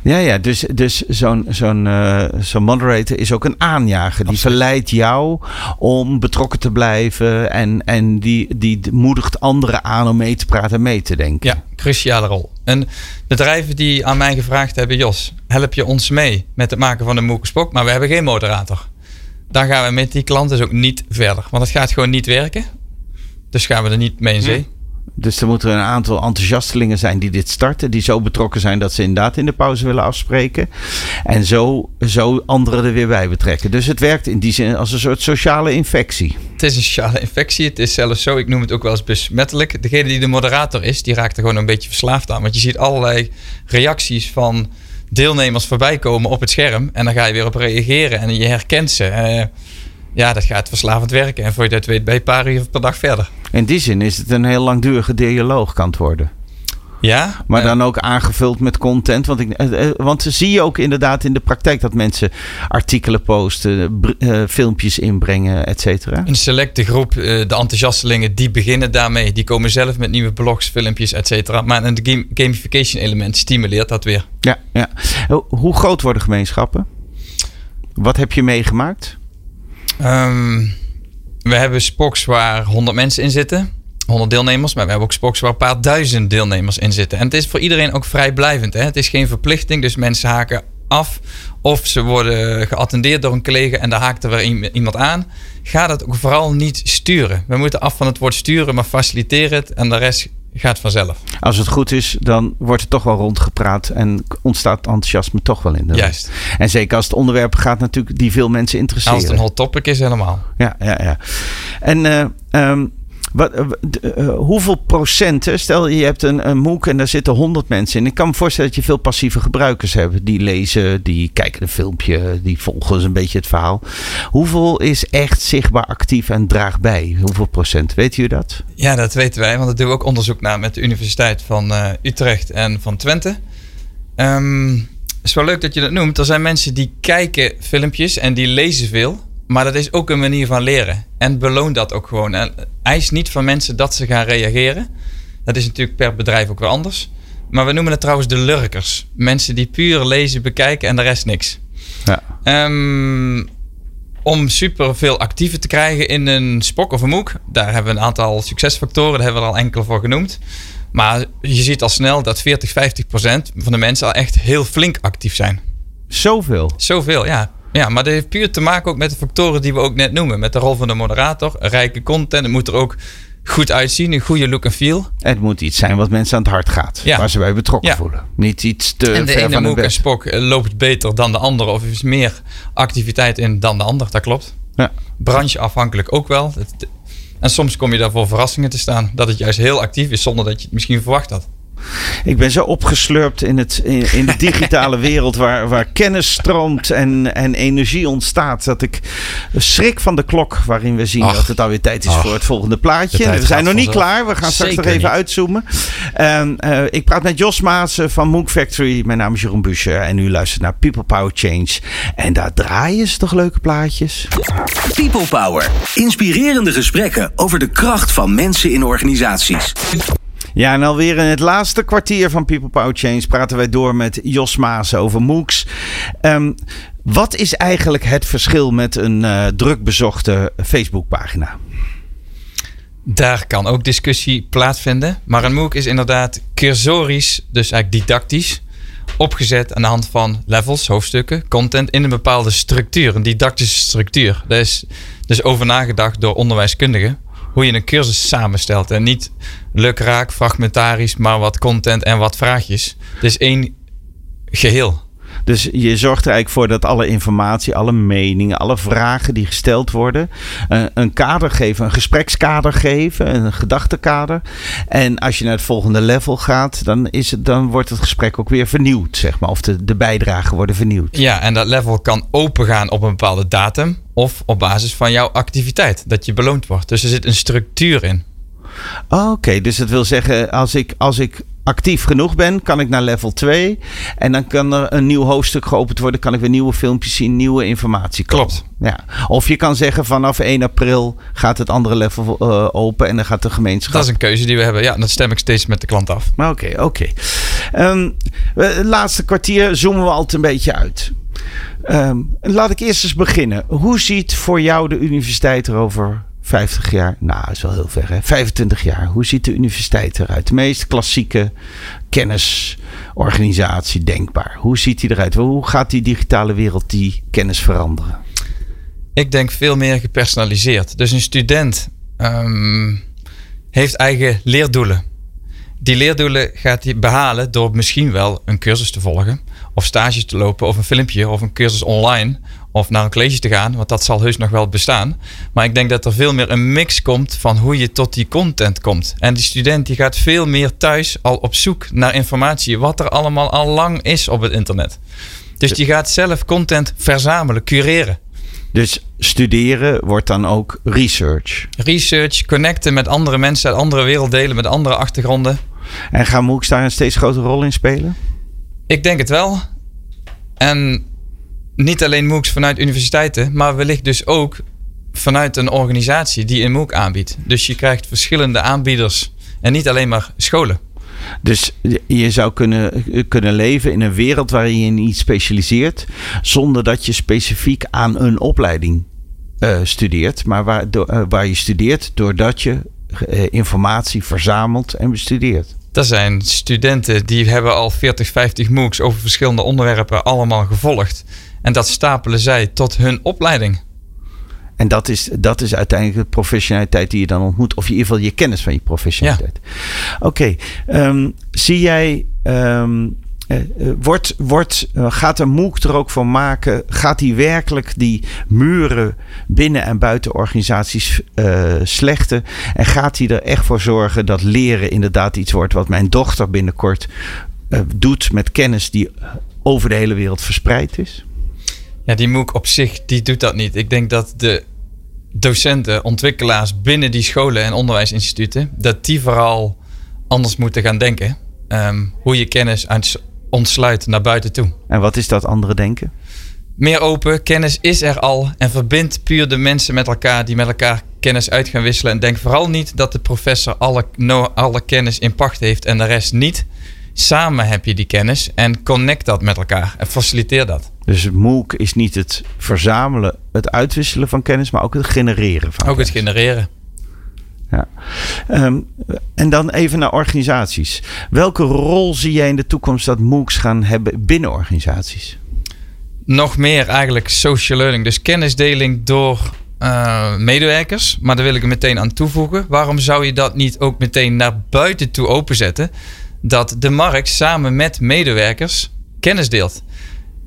Ja, ja, dus, dus zo'n zo'n uh, zo'n moderator is ook een aanjager. Die verleidt jou om betrokken te blijven en, en die, die moedigt anderen aan om mee te praten en mee te denken. Ja, cruciale rol. En bedrijven die aan mij gevraagd hebben, Jos, help je ons mee met het maken van een Moekenspok, maar we hebben geen moderator. Dan gaan we met die klant dus ook niet verder, want het gaat gewoon niet werken. Dus gaan we er niet mee in zee. Dus er moeten een aantal enthousiastelingen zijn die dit starten. Die zo betrokken zijn dat ze inderdaad in de pauze willen afspreken. En zo, zo anderen er weer bij betrekken. Dus het werkt in die zin als een soort sociale infectie. Het is een sociale infectie. Het is zelfs zo, ik noem het ook wel eens besmettelijk. Degene die de moderator is, die raakt er gewoon een beetje verslaafd aan. Want je ziet allerlei reacties van deelnemers voorbij komen op het scherm. En dan ga je weer op reageren en je herkent ze. Uh, ja, dat gaat verslavend werken. En voor je dat weet, ben je een paar uur per dag verder. In die zin is het een heel langdurige dialoog kan het worden. Ja. Maar dan ook aangevuld met content. Want, ik, eh, eh, want zie je ook inderdaad in de praktijk dat mensen artikelen posten, uh, filmpjes inbrengen, et cetera? Een selecte groep, uh, de enthousiastelingen, die beginnen daarmee. Die komen zelf met nieuwe blogs, filmpjes, et cetera. Maar een game, gamification element stimuleert dat weer. Ja, ja. Hoe groot worden gemeenschappen? Wat heb je meegemaakt? Um, we hebben spoks waar 100 mensen in zitten. 100 deelnemers, maar we hebben ook spoks waar een paar duizend deelnemers in zitten. En het is voor iedereen ook vrijblijvend. Hè? Het is geen verplichting, dus mensen haken af. Of ze worden geattendeerd door een collega en daar haakt er weer iemand aan. Ga dat ook vooral niet sturen. We moeten af van het woord sturen, maar faciliteer het. En de rest gaat vanzelf. Als het goed is, dan wordt het toch wel rondgepraat en ontstaat enthousiasme toch wel in de Juist. En zeker als het onderwerp gaat natuurlijk die veel mensen interesseren. Als het een hot topic is helemaal. Ja, ja, ja. En uh, um, wat, uh, hoeveel procenten, stel je hebt een, een MOOC en daar zitten 100 mensen in. Ik kan me voorstellen dat je veel passieve gebruikers hebt. Die lezen, die kijken een filmpje, die volgen een beetje het verhaal. Hoeveel is echt zichtbaar actief en draagt bij? Hoeveel procent? Weet u dat? Ja, dat weten wij, want daar doen we ook onderzoek naar met de Universiteit van Utrecht en van Twente. Het is wel leuk dat je dat noemt. Er zijn mensen die kijken filmpjes en die lezen veel. Maar dat is ook een manier van leren. En beloon dat ook gewoon. En eis niet van mensen dat ze gaan reageren. Dat is natuurlijk per bedrijf ook weer anders. Maar we noemen het trouwens de lurkers. Mensen die puur lezen, bekijken en de rest niks. Ja. Um, om super veel actieven te krijgen in een spok of een MOOC. Daar hebben we een aantal succesfactoren. Daar hebben we er al enkele voor genoemd. Maar je ziet al snel dat 40, 50 procent van de mensen al echt heel flink actief zijn. Zoveel? Zoveel, ja. Ja, maar dat heeft puur te maken ook met de factoren die we ook net noemen. Met de rol van de moderator, rijke content. Het moet er ook goed uitzien, een goede look en feel. Het moet iets zijn wat mensen aan het hart gaat. Ja. Waar ze bij betrokken voelen. Niet iets te en de ver ene bed. en Spok eh, loopt beter dan de andere. Of is meer activiteit in dan de ander. Dat klopt. Ja. Brancheafhankelijk ook wel. En soms kom je daar voor verrassingen te staan. Dat het juist heel actief is zonder dat je het misschien verwacht had. Ik ben zo opgeslurpt in, het, in, in de digitale <laughs> wereld waar, waar kennis stroomt en, en energie ontstaat. Dat ik schrik van de klok waarin we zien Ach. dat het alweer tijd is Ach. voor het volgende De plaatje. We zijn nog niet klaar. We gaan straks nog even niet. uitzoomen. Ehm, eh, ik praat met Jos Maassen van Mook Factory. Mijn naam is Jeroen Buscher en u luistert naar People Power Change. En daar draaien ze toch leuke plaatjes? People Power. Inspirerende gesprekken over de kracht van mensen in organisaties. Ja, en alweer in het laatste kwartier van People Power Change praten wij door met Jos Maas over MOOCs. Ehm, wat is eigenlijk het verschil met een eh, druk bezochte Facebookpagina? Daar kan ook discussie plaatsvinden. Maar een MOOC is inderdaad cursorisch, dus eigenlijk didactisch, opgezet aan de hand van levels, hoofdstukken, content in een bepaalde structuur, een didactische structuur. Daar is dus over nagedacht door onderwijskundigen hoe je een cursus samenstelt. En niet lukraak, fragmentarisch, maar wat content en wat vraagjes. Het is één geheel. Dus je zorgt er eigenlijk voor dat alle informatie, alle meningen, alle vragen die gesteld worden, een, eh, een kader geven, een gesprekskader geven, een gedachtekader. En als je naar het volgende level gaat, dan, is het, dan wordt het gesprek ook weer vernieuwd, zeg maar. Of de, de bijdragen worden vernieuwd. Ja, en dat level kan opengaan op een bepaalde datum of op basis van jouw activiteit, dat je beloond wordt. Dus er zit een structuur in. Oké, dus dat wil zeggen, als ik, als ik actief genoeg ben, kan ik naar level 2. En dan kan er een nieuw hoofdstuk geopend worden. Kan ik weer nieuwe filmpjes zien, nieuwe informatie komen. Klopt. Ja. Of je kan zeggen vanaf 1 april gaat het andere level uh, open en dan gaat de gemeenschap. Dat is een keuze die we hebben. Ja, dat stem ik steeds met de klant af. Oké, oké. Okay. Um, laatste kwartier zoomen we altijd een beetje uit. Um, laat ik eerst eens beginnen. Hoe ziet voor jou de universiteit erover 50 jaar, nou, is wel heel ver, hè? 25 jaar. Hoe ziet de universiteit eruit? De meest klassieke kennisorganisatie denkbaar. Hoe ziet die eruit? Hoe gaat die digitale wereld die kennis veranderen? Ik denk veel meer gepersonaliseerd. Dus een student um, heeft eigen leerdoelen. Die leerdoelen gaat hij behalen door misschien wel een cursus te volgen, of stages te lopen, of een filmpje, of een cursus online of naar een college te gaan, want dat zal heus nog wel bestaan. Maar ik denk dat er veel meer een mix komt van hoe je tot die content komt. En die student die gaat veel meer thuis al op zoek naar informatie, wat er allemaal al lang is op het internet. Dus die gaat zelf content verzamelen, cureren. Dus studeren wordt dan ook research. Research, connecten met andere mensen uit andere werelddelen, met andere achtergronden. En gaan MOOCs daar een steeds grotere rol in spelen? Ik denk het wel. En niet alleen MOOCs vanuit universiteiten, maar wellicht dus ook vanuit een organisatie die een MOOC aanbiedt. Dus je krijgt verschillende aanbieders en niet alleen maar scholen. Dus je zou kunnen, kunnen leven in een wereld waarin je niet specialiseert, zonder dat je specifiek aan een opleiding uh, studeert, maar waar, uh, waar je studeert doordat je uh, informatie verzamelt en bestudeert. Er zijn studenten die hebben al 40, 50 MOOCs over verschillende onderwerpen allemaal gevolgd. En dat stapelen zij tot hun opleiding. En dat is, dat is uiteindelijk de professionaliteit die je dan ontmoet. Of in ieder geval je kennis van je professionaliteit. Ja. Oké, okay, um, ehm, zie jij. Um, uh, wordt, wordt, uh, gaat een MOOC er ook van maken? Gaat hij werkelijk die muren binnen en buiten organisaties uh, slechten? En gaat hij er echt voor zorgen dat leren inderdaad iets wordt wat mijn dochter binnenkort doet met kennis die over de hele wereld verspreid is? Ja, die MOOC op zich, die doet dat niet. Ik denk dat de docenten, ontwikkelaars binnen die scholen en onderwijsinstituten, dat die vooral anders moeten gaan denken. Um, hoe je kennis ontsluit naar buiten toe. En wat is dat andere denken? Meer open, kennis is er al en verbindt puur de mensen met elkaar die met elkaar kennis uit gaan wisselen. En denk vooral niet dat de professor alle, alle kennis in pacht heeft en de rest niet. Samen heb je die kennis en connect dat met elkaar en faciliteer dat. Dus MOOC is niet het verzamelen, het uitwisselen van kennis, maar ook het genereren van Ook kennis. het genereren. Ja. Um, en dan even naar organisaties. Welke rol zie jij in de toekomst dat MOOCs gaan hebben binnen organisaties? Nog meer eigenlijk social learning. Dus kennisdeling door uh, medewerkers. Maar daar wil ik er meteen aan toevoegen. Waarom zou je dat niet ook meteen naar buiten toe openzetten? Dat de markt samen met medewerkers kennis deelt.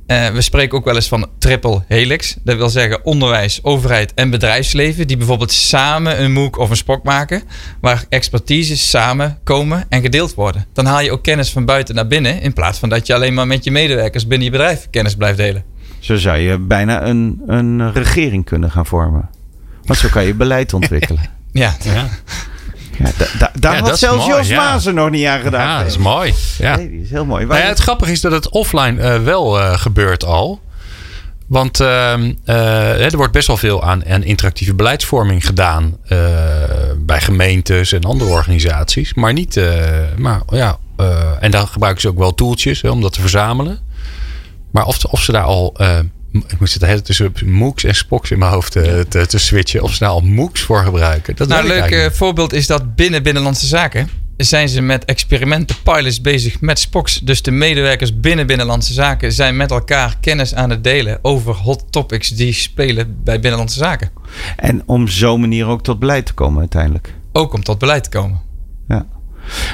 Uh, we spreken ook wel eens van triple helix. Dat wil zeggen onderwijs, overheid en bedrijfsleven. Die bijvoorbeeld samen een MOOC of een spok maken. Waar expertises samen komen en gedeeld worden. Dan haal je ook kennis van buiten naar binnen. In plaats van dat je alleen maar met je medewerkers binnen je bedrijf kennis blijft delen. Zo zou je bijna een, een regering kunnen gaan vormen. Want zo kan je beleid <laughs> ontwikkelen. ja. ja. Ja, da, daar had zelfs Jos ja. nog niet aan gedaan. Ja, dat is mooi. Ja. Nee, die is heel mooi. Nou ja, het grappige is dat het offline uh, wel uh, gebeurt al. Want uh, er wordt best wel veel aan, aan interactieve beleidsvorming gedaan bij gemeentes en andere organisaties. Maar niet, maar ja, en dan gebruiken ze ook wel tooltjes hè, om dat te verzamelen. Maar of, of ze daar al ik moet zitten hele tussen MOOCs en Spox in mijn hoofd te, te, switchen. Of ze nou al MOOCs voor gebruiken. Dat nou, een leuk voorbeeld is dat binnen Binnenlandse Zaken zijn ze met experimenten, pilots bezig met Spox. Dus de medewerkers binnen Binnenlandse Zaken zijn met elkaar kennis aan het delen over hot topics die spelen bij Binnenlandse Zaken. En om zo'n manier ook tot beleid te komen uiteindelijk. Ook om tot beleid te komen. Ja.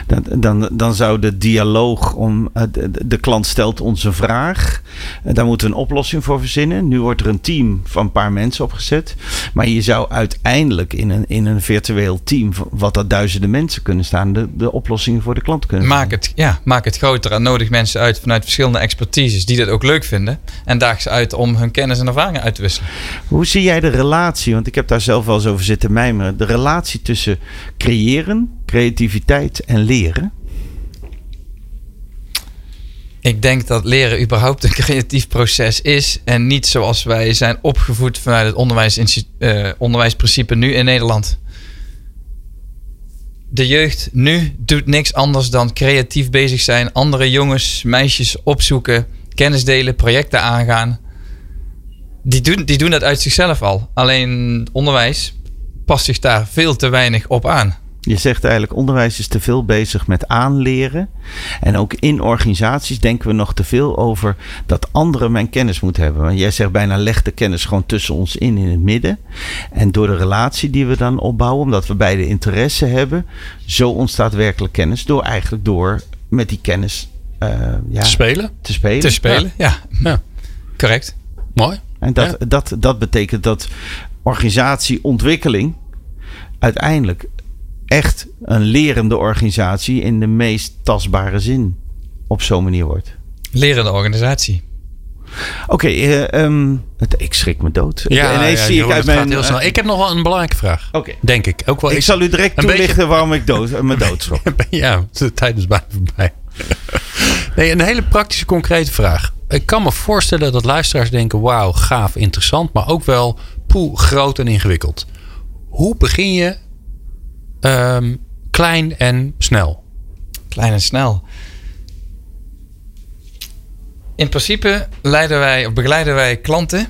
Dan, dan, dan zou de dialoog om. eh, De, de klant stelt ons een vraag. Eh, Daar moeten we een oplossing voor verzinnen. Nu wordt er een team van een paar mensen opgezet. Maar je zou uiteindelijk in een, in een virtueel team. wat dat duizenden mensen kunnen staan. de, de oplossingen voor de klant kunnen Maak het, ja, maak het groter en nodig mensen uit vanuit verschillende expertises die dit ook leuk vinden. En daag ze uit om hun kennis en ervaringen uit te wisselen. Hoe zie jij de relatie? Want ik heb daar zelf wel eens over zitten mijmeren. De relatie tussen creëren, creativiteit en leren. Ik denk dat leren überhaupt een <laughs> creatief proces is. En niet zoals wij zijn opgevoed vanuit het onderwijs, eh, onderwijsprincipe nu in Nederland. De jeugd nu doet niks anders dan creatief bezig zijn. Andere jongens, meisjes opzoeken, kennis delen, projecten aangaan. Die doen, die doen dat uit zichzelf al. Alleen onderwijs past zich daar veel te weinig op aan. Je zegt eigenlijk, onderwijs is te veel bezig met aanleren. En ook in organisaties denken we nog te veel over dat anderen mijn kennis moeten hebben. Want jij zegt bijna leg de kennis gewoon tussen ons in, in het midden. En door de relatie die we dan opbouwen, omdat we beide interesse hebben, zo ontstaat werkelijk kennis. Door eigenlijk door met die kennis eh, ja, Te spelen. te spelen. Te spelen, ja. Ja. Correct. Mooi. En dat, dat, dat betekent dat organisatieontwikkeling uiteindelijk echt een lerende organisatie in de meest tastbare zin op zo'n manier wordt. Lerende organisatie. Oké, eh, ehm, ik schrik me dood. Ja, Ineens ja, zie Jeroen, ik uit gaat mijn. heel snel. Ik heb nog wel een belangrijke vraag. Denk ik. Ook wel Ik zal u direct beetje- toelichten waarom ik dood, eh, me <laughs> doodschrok. <laughs> Ja, de tijd is bijna voorbij. Nee, een hele praktische, concrete vraag. Ik kan me voorstellen dat luisteraars denken: wauw, gaaf, interessant, maar ook wel poeh, groot en ingewikkeld. Hoe begin je ehm, klein en snel? Klein en snel. In principe leiden wij, of begeleiden wij klanten,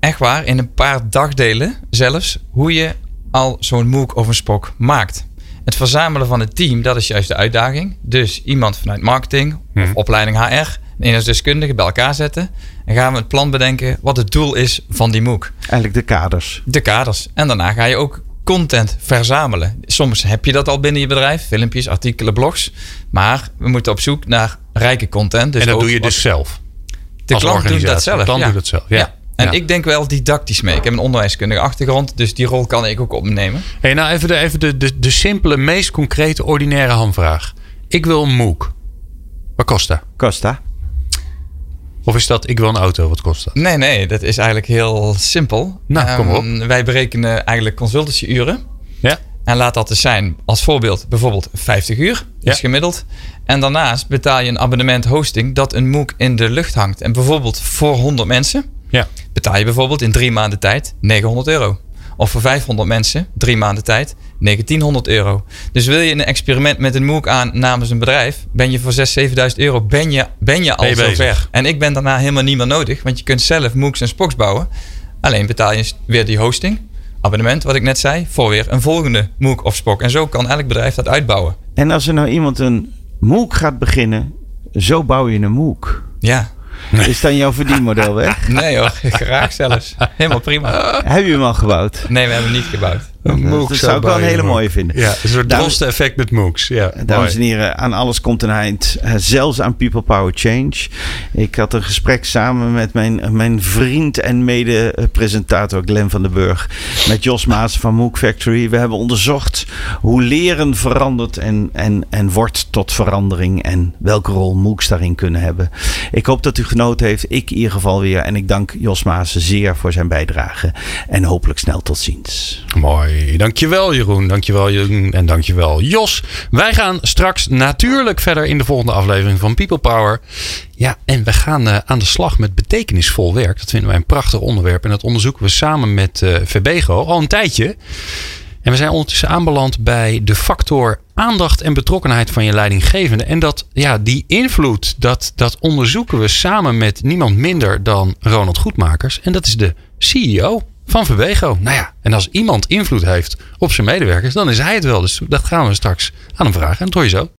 echt waar, in een paar dagdelen zelfs, hoe je al zo'n MOOC of een SPOC maakt. Het verzamelen van het team, dat is juist de uitdaging. Dus iemand vanuit marketing of opleiding HR, een inhoudsdeskundige bij elkaar zetten. En gaan we het plan bedenken wat het doel is van die MOOC. Eigenlijk de kaders. De kaders. En daarna ga je ook content verzamelen. Soms heb je dat al binnen je bedrijf. Filmpjes, artikelen, blogs. Maar we moeten op zoek naar rijke content. Dus en dat doe je dus zelf. De klant doet dat zelf. De klant ja. doet dat zelf, ja. En Ja. ik denk wel didactisch mee. Ik heb een onderwijskundige achtergrond. Dus die rol kan ik ook opnemen. Hey, nou even, de, even de, de, de simpele, meest concrete, ordinaire hamvraag. Ik wil een MOOC. Wat kost dat? Costa. Of is dat ik wil een auto? Wat kost dat? Nee, nee. Dat is eigenlijk heel simpel. Nou, kom op. Ehm, wij berekenen eigenlijk consultancyuren. Ja. En laat dat dus zijn als voorbeeld bijvoorbeeld 50 uur. Ja. is gemiddeld. En daarnaast betaal je een abonnement hosting dat een MOOC in de lucht hangt. En bijvoorbeeld voor 100 mensen Ja. betaal je bijvoorbeeld in drie maanden tijd 900 euro. Of voor 500 mensen, drie maanden tijd, 1900 euro. Dus wil je een experiment met een MOOC aan namens een bedrijf, ben je voor 6.000, 7.000 euro, ben je, ben je al Ben je zover. En ik ben daarna helemaal niet meer nodig, want je kunt zelf MOOCs en Spoks bouwen. Alleen betaal je weer die hosting, abonnement, wat ik net zei, voor weer een volgende MOOC of Spok. En zo kan elk bedrijf dat uitbouwen. En als er nou iemand een MOOC gaat beginnen, zo bouw je een MOOC. Ja. Is dan jouw verdienmodel weg? Nee hoor, graag zelfs. Helemaal prima. Heb je hem al gebouwd? Nee, we hebben hem niet gebouwd. Dat zou ik wel een hele mooie vinden. Ja, een soort Dames- drosten-effect met MOOCs. Ja, Dames mooi. en heren, aan alles komt een eind. Eh, Zelfs aan People Power Change. Ik had een gesprek samen met mijn, mijn vriend en mede-presentator Glenn van den Burg. Met Jos Maas van MOOC Factory. We hebben onderzocht hoe leren verandert en, en, en wordt tot verandering. En welke rol MOOCs daarin kunnen hebben. Ik hoop dat u genoten heeft. Ik in ieder geval weer. En ik dank Jos Maas zeer voor zijn bijdrage. En hopelijk snel tot ziens. Mooi. Dankjewel Jeroen. Dankjewel Jeroen. En dankjewel Jos. Wij gaan straks natuurlijk verder in de volgende aflevering van People Power. Ja, en we gaan eh, aan de slag met betekenisvol werk. Dat vinden wij een prachtig onderwerp. En dat onderzoeken we samen met eh Verbego al een tijdje. En we zijn ondertussen aanbeland bij de factor aandacht en betrokkenheid van je leidinggevende. En dat, ja, die invloed, dat, dat onderzoeken we samen met niemand minder dan Ronald Goedmakers. En dat is de CEO van Verbego. Nou ja, en als iemand invloed heeft op zijn medewerkers, dan is hij het wel. Dus dat gaan we straks aan hem vragen. En dat hoor je zo.